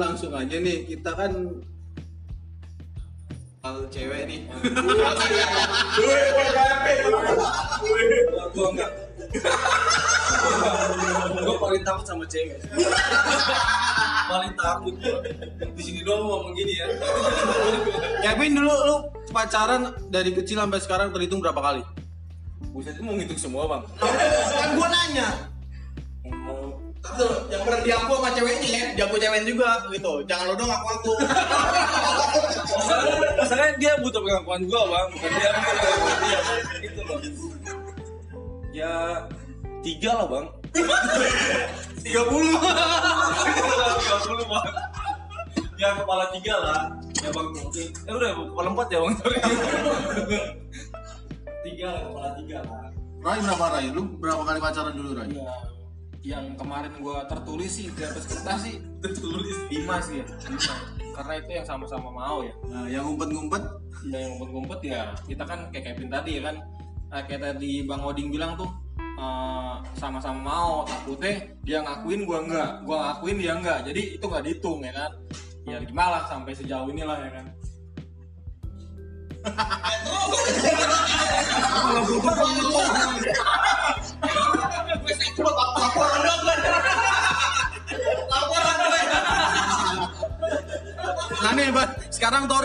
langsung aja nih kita kan kalau cewek nih Gua enggak. Gua paling takut sama cewek. paling takut. Di sini doang ngomong gini ya. Kevin dulu lu pacaran dari kecil sampai sekarang terhitung berapa kali? Buset itu mau ngitung semua, Bang. kan gua nanya Tapi tuh, yang pernah diaku sama ceweknya ya, diaku cewek juga gitu. Jangan lo dong aku aku. Masalahnya, dia butuh pengakuan gua, Bang. Bukan dia butuh pengakuan dia. Itu loh. Ya tiga lah, Bang. 30. Tiga puluh, Bang. Ya kepala tiga lah. Ya, Bang. Eh udah, kepala empat ya, Bang. tiga lah, kepala tiga lah. Rai berapa Rai? Lu berapa kali pacaran dulu Rai? Ya, yang kemarin gua tertulis sih di atas kertas sih. Tertulis. lima sih ya lima. karena itu yang sama-sama mau ya. Nah, yang ngumpet-ngumpet? Ya yang ngumpet-ngumpet ya kita kan kayak Kevin tadi ya kan. Nah, kayak tadi Bang Oding bilang tuh eh, sama-sama mau takutnya dia ngakuin gua enggak. Gua ngakuin dia enggak. Jadi itu nggak dihitung ya kan. Ya gimana lah sampai sejauh inilah ya kan. Kalau butuh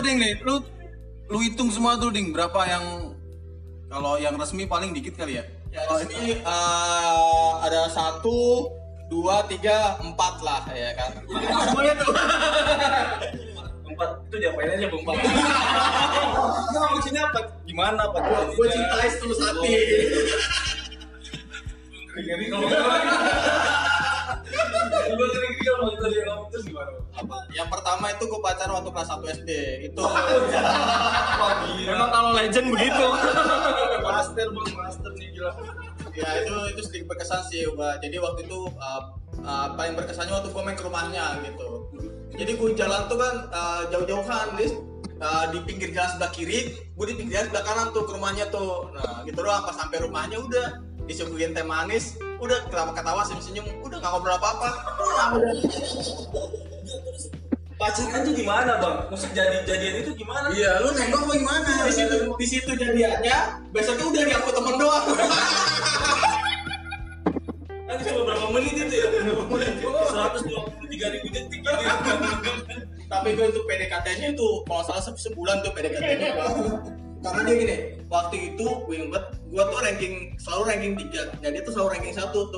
Tording nih, lu lu hitung semua tuh ding berapa yang kalau yang resmi paling dikit kali ya? Ya, sini eh, ada satu, dua, tiga, empat lah ya kan. Semuanya tuh. Empat itu diapain aja, Bang? Empat. Nah, maksudnya apa? Gimana, Pak? Gue cintai setulus hati. Ngeri kalau terus gimana? Apa? Yang pertama itu gue pacaran waktu kelas 1 SD. Itu memang kalau legend begitu Master, Bang, master nih gila. ya itu itu sedikit berkesan sih gua. Jadi waktu itu uh, uh, paling berkesannya waktu gue main ke rumahnya gitu. Jadi gue jalan tuh kan uh, jauh-jauhan. Uh, di pinggir jalan sebelah kiri, gue di pinggir jalan sebelah kanan tuh ke rumahnya tuh. Nah, gitu doang pas sampai rumahnya udah disuguhin teh manis, udah ketawa-ketawa senyum-senyum, udah gak ngobrol apa-apa. Pacaran tuh gimana, Bang? Maksud jadi jadian itu gimana? Iya, lu nengok apa gimana? Di situ di situ jadiannya, besoknya udah diaku temen doang. Kan cuma berapa menit itu ya? 123 ribu detik gitu. Tapi gue itu PDKT-nya itu kalau salah se- sebulan tuh PDKT-nya. Karena dia gini, waktu itu gue inget, gue tuh ranking selalu ranking 3 dan dia tuh selalu ranking 1 tuh.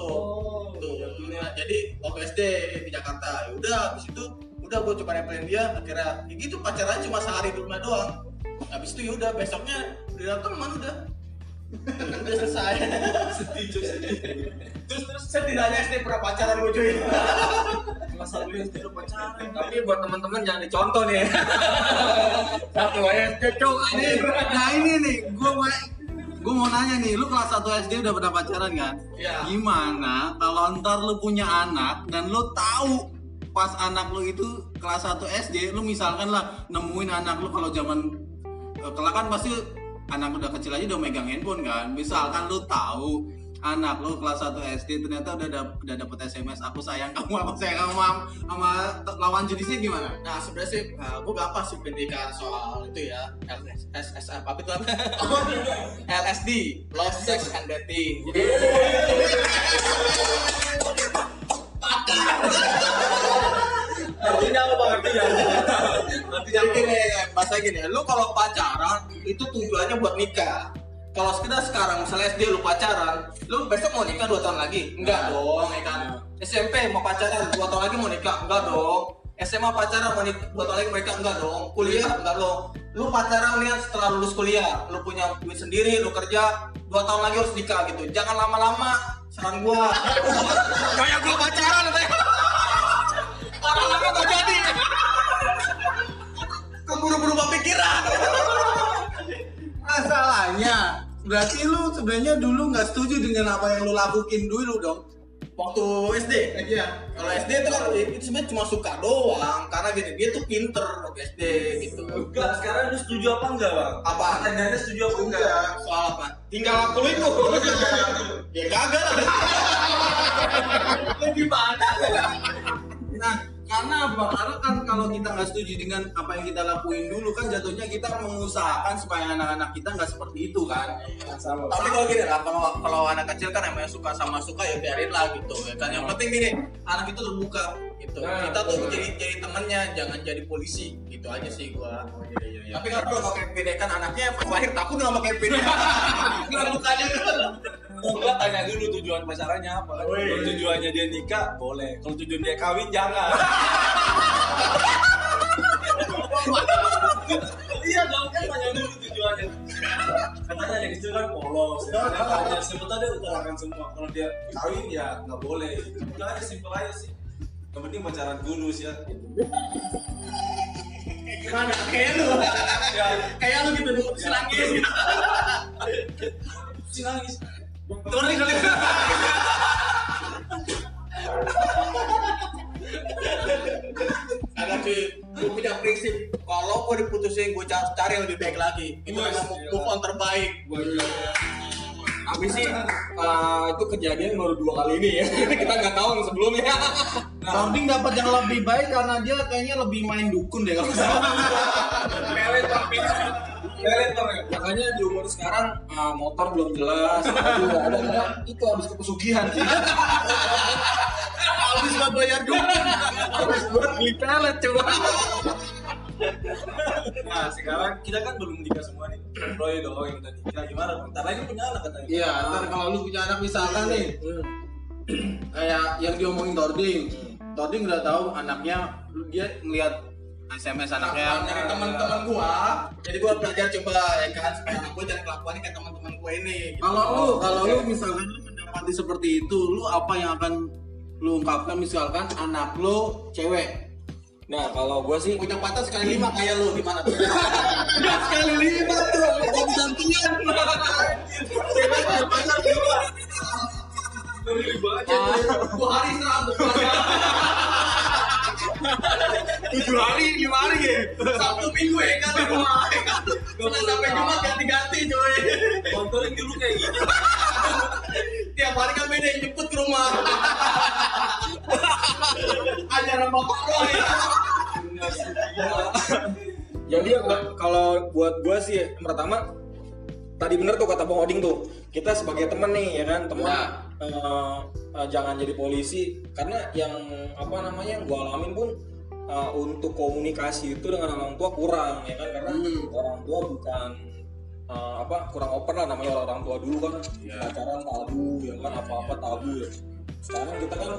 Tuh, nah, jadi waktu SD di Jakarta, ya udah habis itu udah gue coba nepelin dia akhirnya ya gitu pacaran cuma sehari di rumah doang. Habis itu ya udah besoknya udah teman udah. Udah selesai. Sedih, cuy, sedih. terus terus setidaknya SD pernah pacaran gue cuy satu yang tidak pacaran. tapi buat teman-teman jangan dicontoh nih. Satu SD cok Nih, nah ini nih, gue gue mau nanya nih, lu kelas 1 SD udah pernah pacaran kan? Iya. Gimana kalau ntar lu punya anak dan lu tahu pas anak lu itu kelas 1 SD, lu misalkan lah nemuin anak lu kalau zaman eh, kelak kan pasti anak udah kecil aja udah megang handphone kan. Misalkan lu tahu anak lu kelas 1 SD ternyata udah dap- udah dapet SMS aku sayang kamu aku sayang kamu sama, sama lawan jenisnya gimana? Nah sebenarnya sih, nah, gue gampang sih pendidikan soal itu ya LSS apa itu apa? LSD, Love, Sex, and Dating. Jadi Artinya apa? Artinya Artinya gini, bahasa gini, lu kalau pacaran itu tujuannya buat nikah. Kalau sekedar sekarang misalnya SD lu pacaran, lu besok mau nikah dua tahun lagi? Enggak dong, ya kan? SMP mau pacaran dua tahun lagi mau nikah? Enggak dong. SMA pacaran mau nikah dua tahun lagi mereka enggak dong. Kuliah enggak dong. Lu pacaran lihat setelah lulus kuliah, lu punya duit sendiri, lu kerja dua tahun lagi harus nikah gitu. Jangan lama-lama. Saran gua. Kayak gua pacaran. Lama-lama gak jadi. Keburu-buru pikiran. Masalahnya, berarti lu sebenarnya dulu nggak setuju dengan apa yang lu lakuin dulu dong. waktu SD iya kalau SD itu kan itu sebenarnya cuma suka doang karena gini dia tuh pinter waktu SD gitu Enggak, sekarang lu setuju apa enggak, Bang? apa Anda setuju apa enggak? enggak soal apa tinggal waktu lu itu ya kagak lah Gimana? Nah, karena apa? Karena kan kalau kita nggak setuju dengan apa yang kita lakuin dulu kan jatuhnya kita mengusahakan supaya anak-anak kita nggak seperti itu kan. Tapi kalau gini lah, kalau kalau anak kecil kan emang suka sama suka ya biarin lah gitu ya kan. Yang penting gini, anak itu terbuka gitu. Nah, Kita tuh betul. jadi jadi temennya, jangan jadi polisi. Gitu aja sih gua. iya, Tapi kalau kalau Kevin kan anaknya lahir takut sama Kevin. Nggak mukanya Enggak tanya dulu tujuan pacarannya apa kan. Kalau tujuannya dia nikah boleh. Kalau tujuan dia kawin jangan. iya dong kan tanya dulu tujuannya. Katanya yang kecil kan polos. Ya, dia tanya sebetulnya dia utarakan semua. Kalau dia kawin ya nggak boleh. Udah aja simpel aja sih. Yang penting pacaran dulu sih ya. gimana? Kayak lu. Kayak lu gitu dulu silangin gitu. Si Turun kali. Agak cuy, gue punya prinsip kalau gue diputusin gue cari yang lebih baik lagi. Itu memang move on terbaik. Tapi sih eh, itu kejadian baru dua kali ini ya. Kita nggak tahu yang sebelumnya. Tording dapat yang lebih baik karena dia kayaknya lebih main dukun deh kalau tapi. Ya. Makanya di umur sekarang eh, motor belum jelas, nggak ada, itu habis kepesugihan sih. Habis buat bayar dukun. Habis buat beli pelet coba. Nah sekarang kita kan belum nikah semua nih. Roy doang yang udah nikah gimana? Bentar lagi punya anak katanya. Iya, ntar kalau lu punya anak misalkan nih, kayak yang diomongin Tording, Tording udah tahu anaknya, dia ngeliat SMS anaknya. dari teman-teman gua, jadi gua belajar coba ya kan supaya anak gua jangan kelakuannya kayak teman-teman gua ini. gitu. Kalau lu, kalau lu misalkan lu mendapati seperti itu, lu apa yang akan lu ungkapkan misalkan anak lu cewek? Nah kalau gue sih punya pacar sekali lima kayak lu gimana tuh? sekali lima tuh, mau gantian. Pacar lima. Dua hari seratus. Tujuh hari, lima hari ya. Sabtu minggu ya kan lima. Senin sampai Jumat ganti-ganti coy. Kontorin dulu kayak gitu. Tiap hari kan beda yang jemput ke rumah. Ajaran bapak Roy. Jadi ya, kalau buat gue sih yang pertama tadi bener tuh kata Bang Oding tuh kita sebagai temen nih ya kan teman Ya. eh, eh, jangan jadi polisi karena yang apa namanya yang gue alamin pun eh, untuk komunikasi itu dengan orang tua kurang ya kan? Karena Hmm. orang tua bukan eh, apa kurang open lah namanya orang tua dulu kan. Pacaran tabu ya kan? Apa apa tabu ya. Sekarang kita kan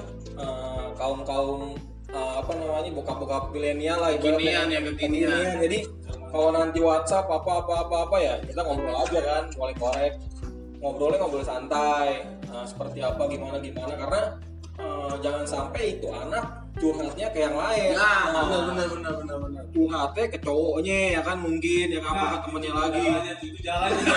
kaum kaum apa namanya bokap-bokap milenial lah. Kekinian ya, kekinian. Jadi kalau nanti WhatsApp apa apa apa apa ya kita ngobrol aja kan boleh korek ngobrolnya ngobrol santai. Nah, seperti apa gimana gimana. Karena eh, jangan sampai itu anak curhatnya ke yang lain Nah, Nah, benar benar benar benar benar. curhatnya ke cowoknya ya kan mungkin ya kan apa ke temennya lagi Jalannya itu jalannya.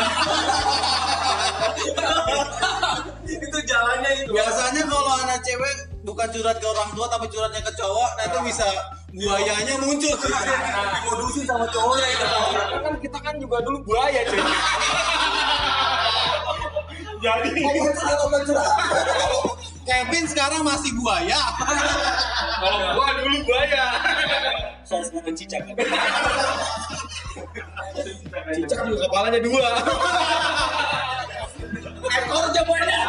itu jalannya itu. Biasanya kalau anak cewek bukan curhat ke orang tua tapi curhatnya ke cowok, nah itu bisa buayanya muncul. Dimodusin sama cowoknya itu. Karena kan kita kan juga dulu buaya cuy jadi Kevin sekarang masih buaya. kalau gua dulu buaya Soal sekarang cicak. cicak juga kepalanya dua Ekor aja banyak.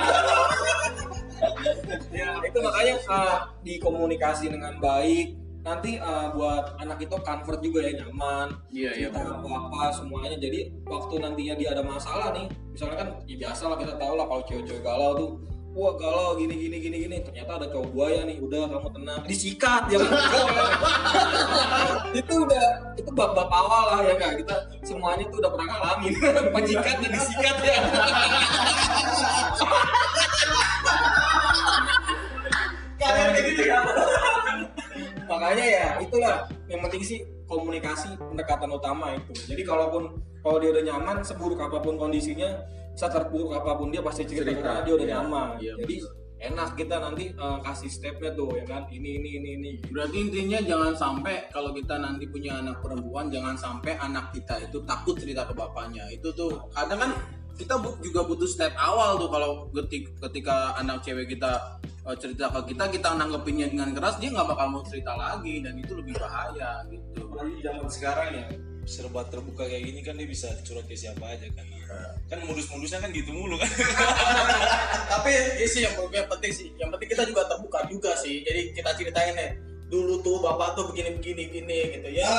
ya itu makanya uh, dikomunikasi dengan baik nanti uh, buat anak itu comfort juga ya nyaman Iya, iya, cerita apa apa semuanya jadi waktu nantinya dia ada masalah nih misalnya kan ya biasa lah kita tahu lah kalau cewek-cewek galau tuh wah galau gini gini gini gini. Ternyata ada cowok buaya nih. Udah kamu tenang. Disikat ya. Itu udah itu bab-bab awal lah ya kan kita semuanya tuh udah pernah ngalamin. Penjikat dan disikat ya. Kalian kayak gitu ya. makanya ya itulah. Yang penting sih komunikasi pendekatan utama itu. Jadi kalaupun kalau dia udah nyaman seburuk apa pun kondisinya seterpuruk apa pun dia pasti cerita, Cerita. karena dia udah Iya. nyaman Iya, jadi enak kita nanti eh, kasih stepnya tuh ya kan ini ini ini ini Berarti intinya jangan sampai kalau kita nanti punya anak perempuan jangan sampai anak kita itu takut cerita ke bapaknya. Itu tuh kadang kan kita juga butuh step awal tuh kalau ketik- ketika anak cewek kita eh, cerita ke kita kita nanggepinnya dengan keras dia nggak bakal mau cerita lagi dan itu lebih bahaya gitu apalagi zaman sekarang ya serba terbuka kayak gini kan dia bisa curhat ke siapa aja kan. Kan modus-modusnya kan gitu mulu kan. Tapi ini sih yang, yang penting sih yang penting kita juga terbuka juga sih. Jadi kita ceritain nih dulu tuh bapak tuh begini begini gini gitu ya.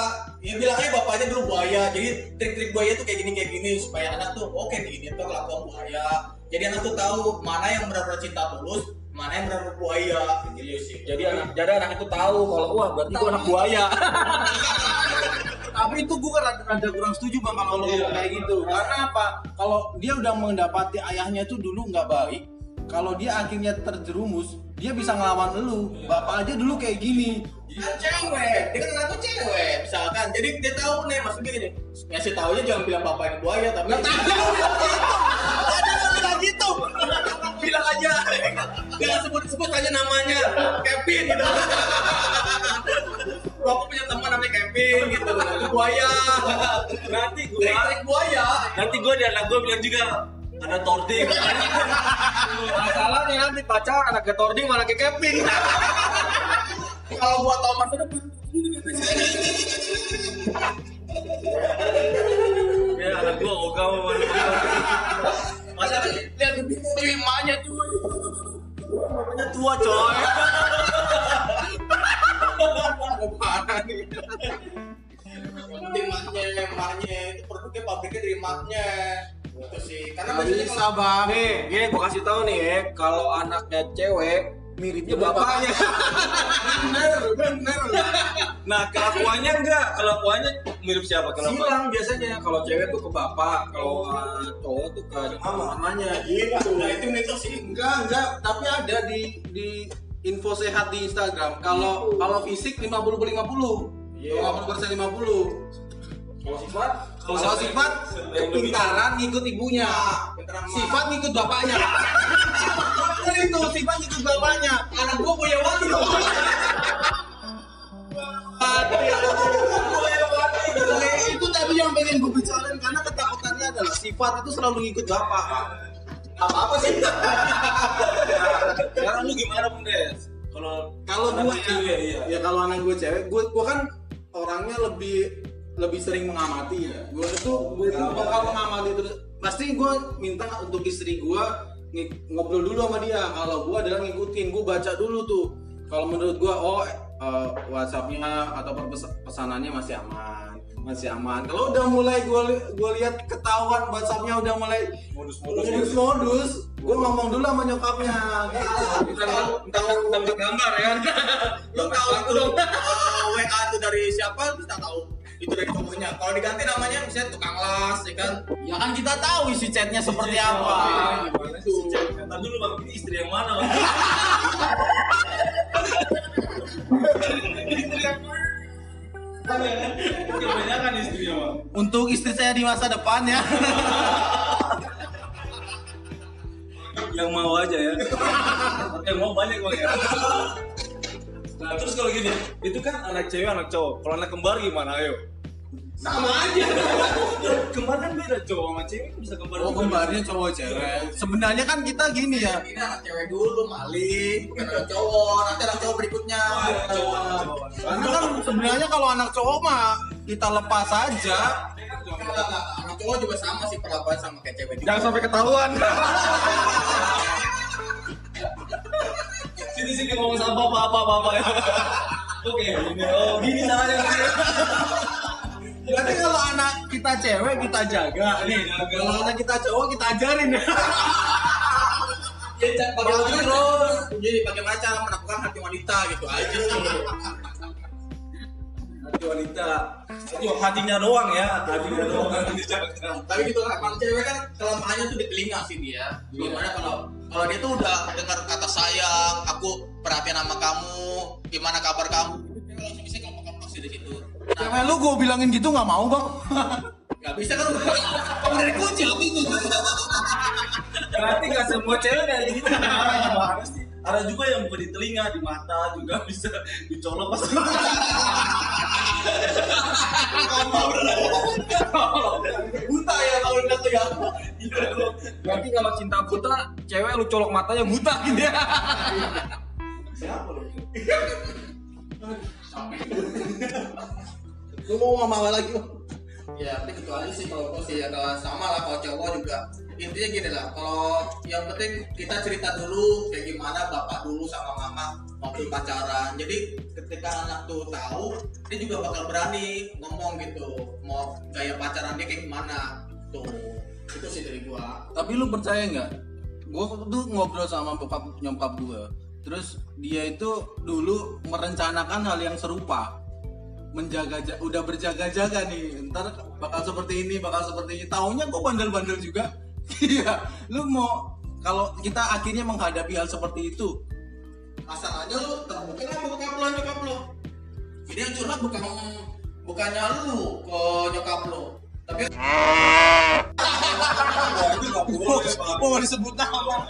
Ya bilang aja bapaknya dulu buaya. Jadi trik-trik buaya tuh kayak gini kayak gini supaya anak tuh oke gini tuh kelakuan buaya. Jadi anak tuh tahu mana yang benar-benar cinta tulus mana yang benar-benar buaya. Gitu sih. Jadi anak jadi anak itu tahu kalau wah berarti gua anak buaya tapi itu gue rada, rada kurang setuju bang kalau lo ngomong kayak gitu. Karena apa? Kalau dia udah mendapati ayahnya itu dulu nggak baik kalau dia akhirnya terjerumus dia bisa ngelawan lu. Bapak aja dulu kayak gini. Kan cewek. Dia kan anakku cewek misalkan. Jadi dia tahu nih maksudnya gini. Ngasih tahu aja jangan bilang bapak ini buaya tapi tadi lu bilang gitu. Tadi lu bilang gitu. Bilang aja. Jangan sebut-sebut aja namanya. Kevin gitu Kevin gitu. Itu buaya. Nanti trik-trik buaya. Nanti gua di anak gua bilang juga ada tording masalahnya nanti pacar anak getording mana ke Kevin. Kalau gua tahu masa depan ya anak gua ogah masa lihat lebih emaknya cuy. Namanya tua coy. Parah nih penting emaknya itu produknya pabriknya dari emaknya. Itu sih. Karena Nggak biasanya bisa bang. Nih gini gua kasih tahu nih ya kalau anaknya cewek miripnya bapaknya. Bener bener nah kelakuannya enggak? Kelakuannya mirip siapa? Kelakuan silang biasanya. Kalau cewek tuh ke bapak kalau uh, cowok tuh ke Mama. mamanya. Gitu. Nah itu mitos sih. Enggak enggak. Tapi ada di di info sehat di Instagram. Kalau kalau fisik 50 per 50 Iya. 50 persen 50 kalau sifat? Kalau sifat kepintaran ngikut ibunya. Emak. sifat ngikut bapaknya. Bener itu sifat ngikut bapaknya. Anak gua punya wali. Dong itu tadi yang pengen gue bicarain karena ketakutannya adalah sifat itu selalu ngikut bapak. Apa apa sih. Sekarang lu gimana bung Des? Kalau kalau gue kecil ya, iya. ya kalau anak gue cewek gue gue kan orangnya lebih lebih sering mengamati ya. Gue itu gue itu bakal mengamati terus pasti gue minta untuk istri gue ng- ngobrol dulu sama dia. Kalau gue adalah ngikutin gue baca dulu tuh. Kalau menurut gue oh eh, WhatsAppnya atau pesanannya masih aman masih aman. Kalau udah mulai gue gue lihat ketahuan WhatsAppnya udah mulai modus-modus. modus gue ngomong dulu sama nyokapnya. Gitu. tentang tentang gambar ya. Lu tahu itu dong. WA dari siapa kita tahu. Itu dari cowoknya kalau diganti namanya misalnya tukang las ya kan? Ya kan kita tahu isi chatnya seperti apa. gimana sih? Ntar dulu bang. Ini istri yang mana bang? Istri yang mana? Kebanyakan istrinya bang. Untuk istri saya di masa depan ya. Yang mau aja ya. Yang mau banyak bang ya nah terus kalau gini itu kan anak cewek anak cowok. Kalau anak kembar gimana? Ayo. Sama aja. Kembar kan beda cowok sama cewek bisa kembar oh juga. kembarnya cowok cewek. Sebenarnya kan kita gini ya. Ini anak cewek dulu maling bukan anak cowok. Nanti anak cowok berikutnya. Cowok anak cowok. Karena kan sebenarnya kalau anak cowok mah kita lepas aja. Anak cowok juga sama sih perlakuan sama kayak cewek juga. Jangan sampai ketahuan sini sini ngomong sama bapak apa bapak ya oke oh gini caranya. Berarti kalau anak kita cewek kita jaga. Nih kalau anak kita cowok kita ajarin. Ya ya Cak, bagaimana terus. Jadi bagaimana cara menaklukkan hati wanita gitu aja. Hati wanita itu hatinya doang ya hatinya doang. tapi gitu kalau cewek kan kelemahannya tuh di telinga sih dia. Gimana kalau kalau dia tuh udah dengar kata sayang aku perhatian sama kamu gimana kabar kamu? Langsung bisa kalau kamu pasti di situ. Nah cewek lu gue bilangin gitu nggak mau bang. nggak bisa kan kamu dari kucil itu berarti gak semua cewek kayak gitu. Sih ada juga yang bukan di telinga di mata juga bisa dicolok. pas buta ya kalau udah tuh ya. Berarti kalau cinta buta, cewek lu colok matanya buta gitu ya. siapa lo lu mau ngomong lagi ya tapi aja sih kalau sih ya kalau sama lah kalau cowok juga intinya gini lah kalau yang penting kita cerita dulu kayak gimana bapak dulu sama mama waktu pacaran jadi ketika anak tuh tahu dia juga bakal berani ngomong gitu mau gaya pacaran dia kayak gimana tuh itu sih dari gua Tapi lu percaya nggak? Gua tuh ngobrol sama bokap nyokap gua. Terus dia itu dulu merencanakan hal yang serupa. Menjaga ja- udah berjaga-jaga nih. Ntar bakal seperti ini, bakal seperti ini. Taunya kok bandel-bandel juga iya lu mau kalau kita akhirnya menghadapi hal seperti itu masalahnya lu terbukti lah buka lo nyokap lu. Jadi yang curhat bukan bukannya lu ke nyokap lu tapi itu boleh mau disebut nama.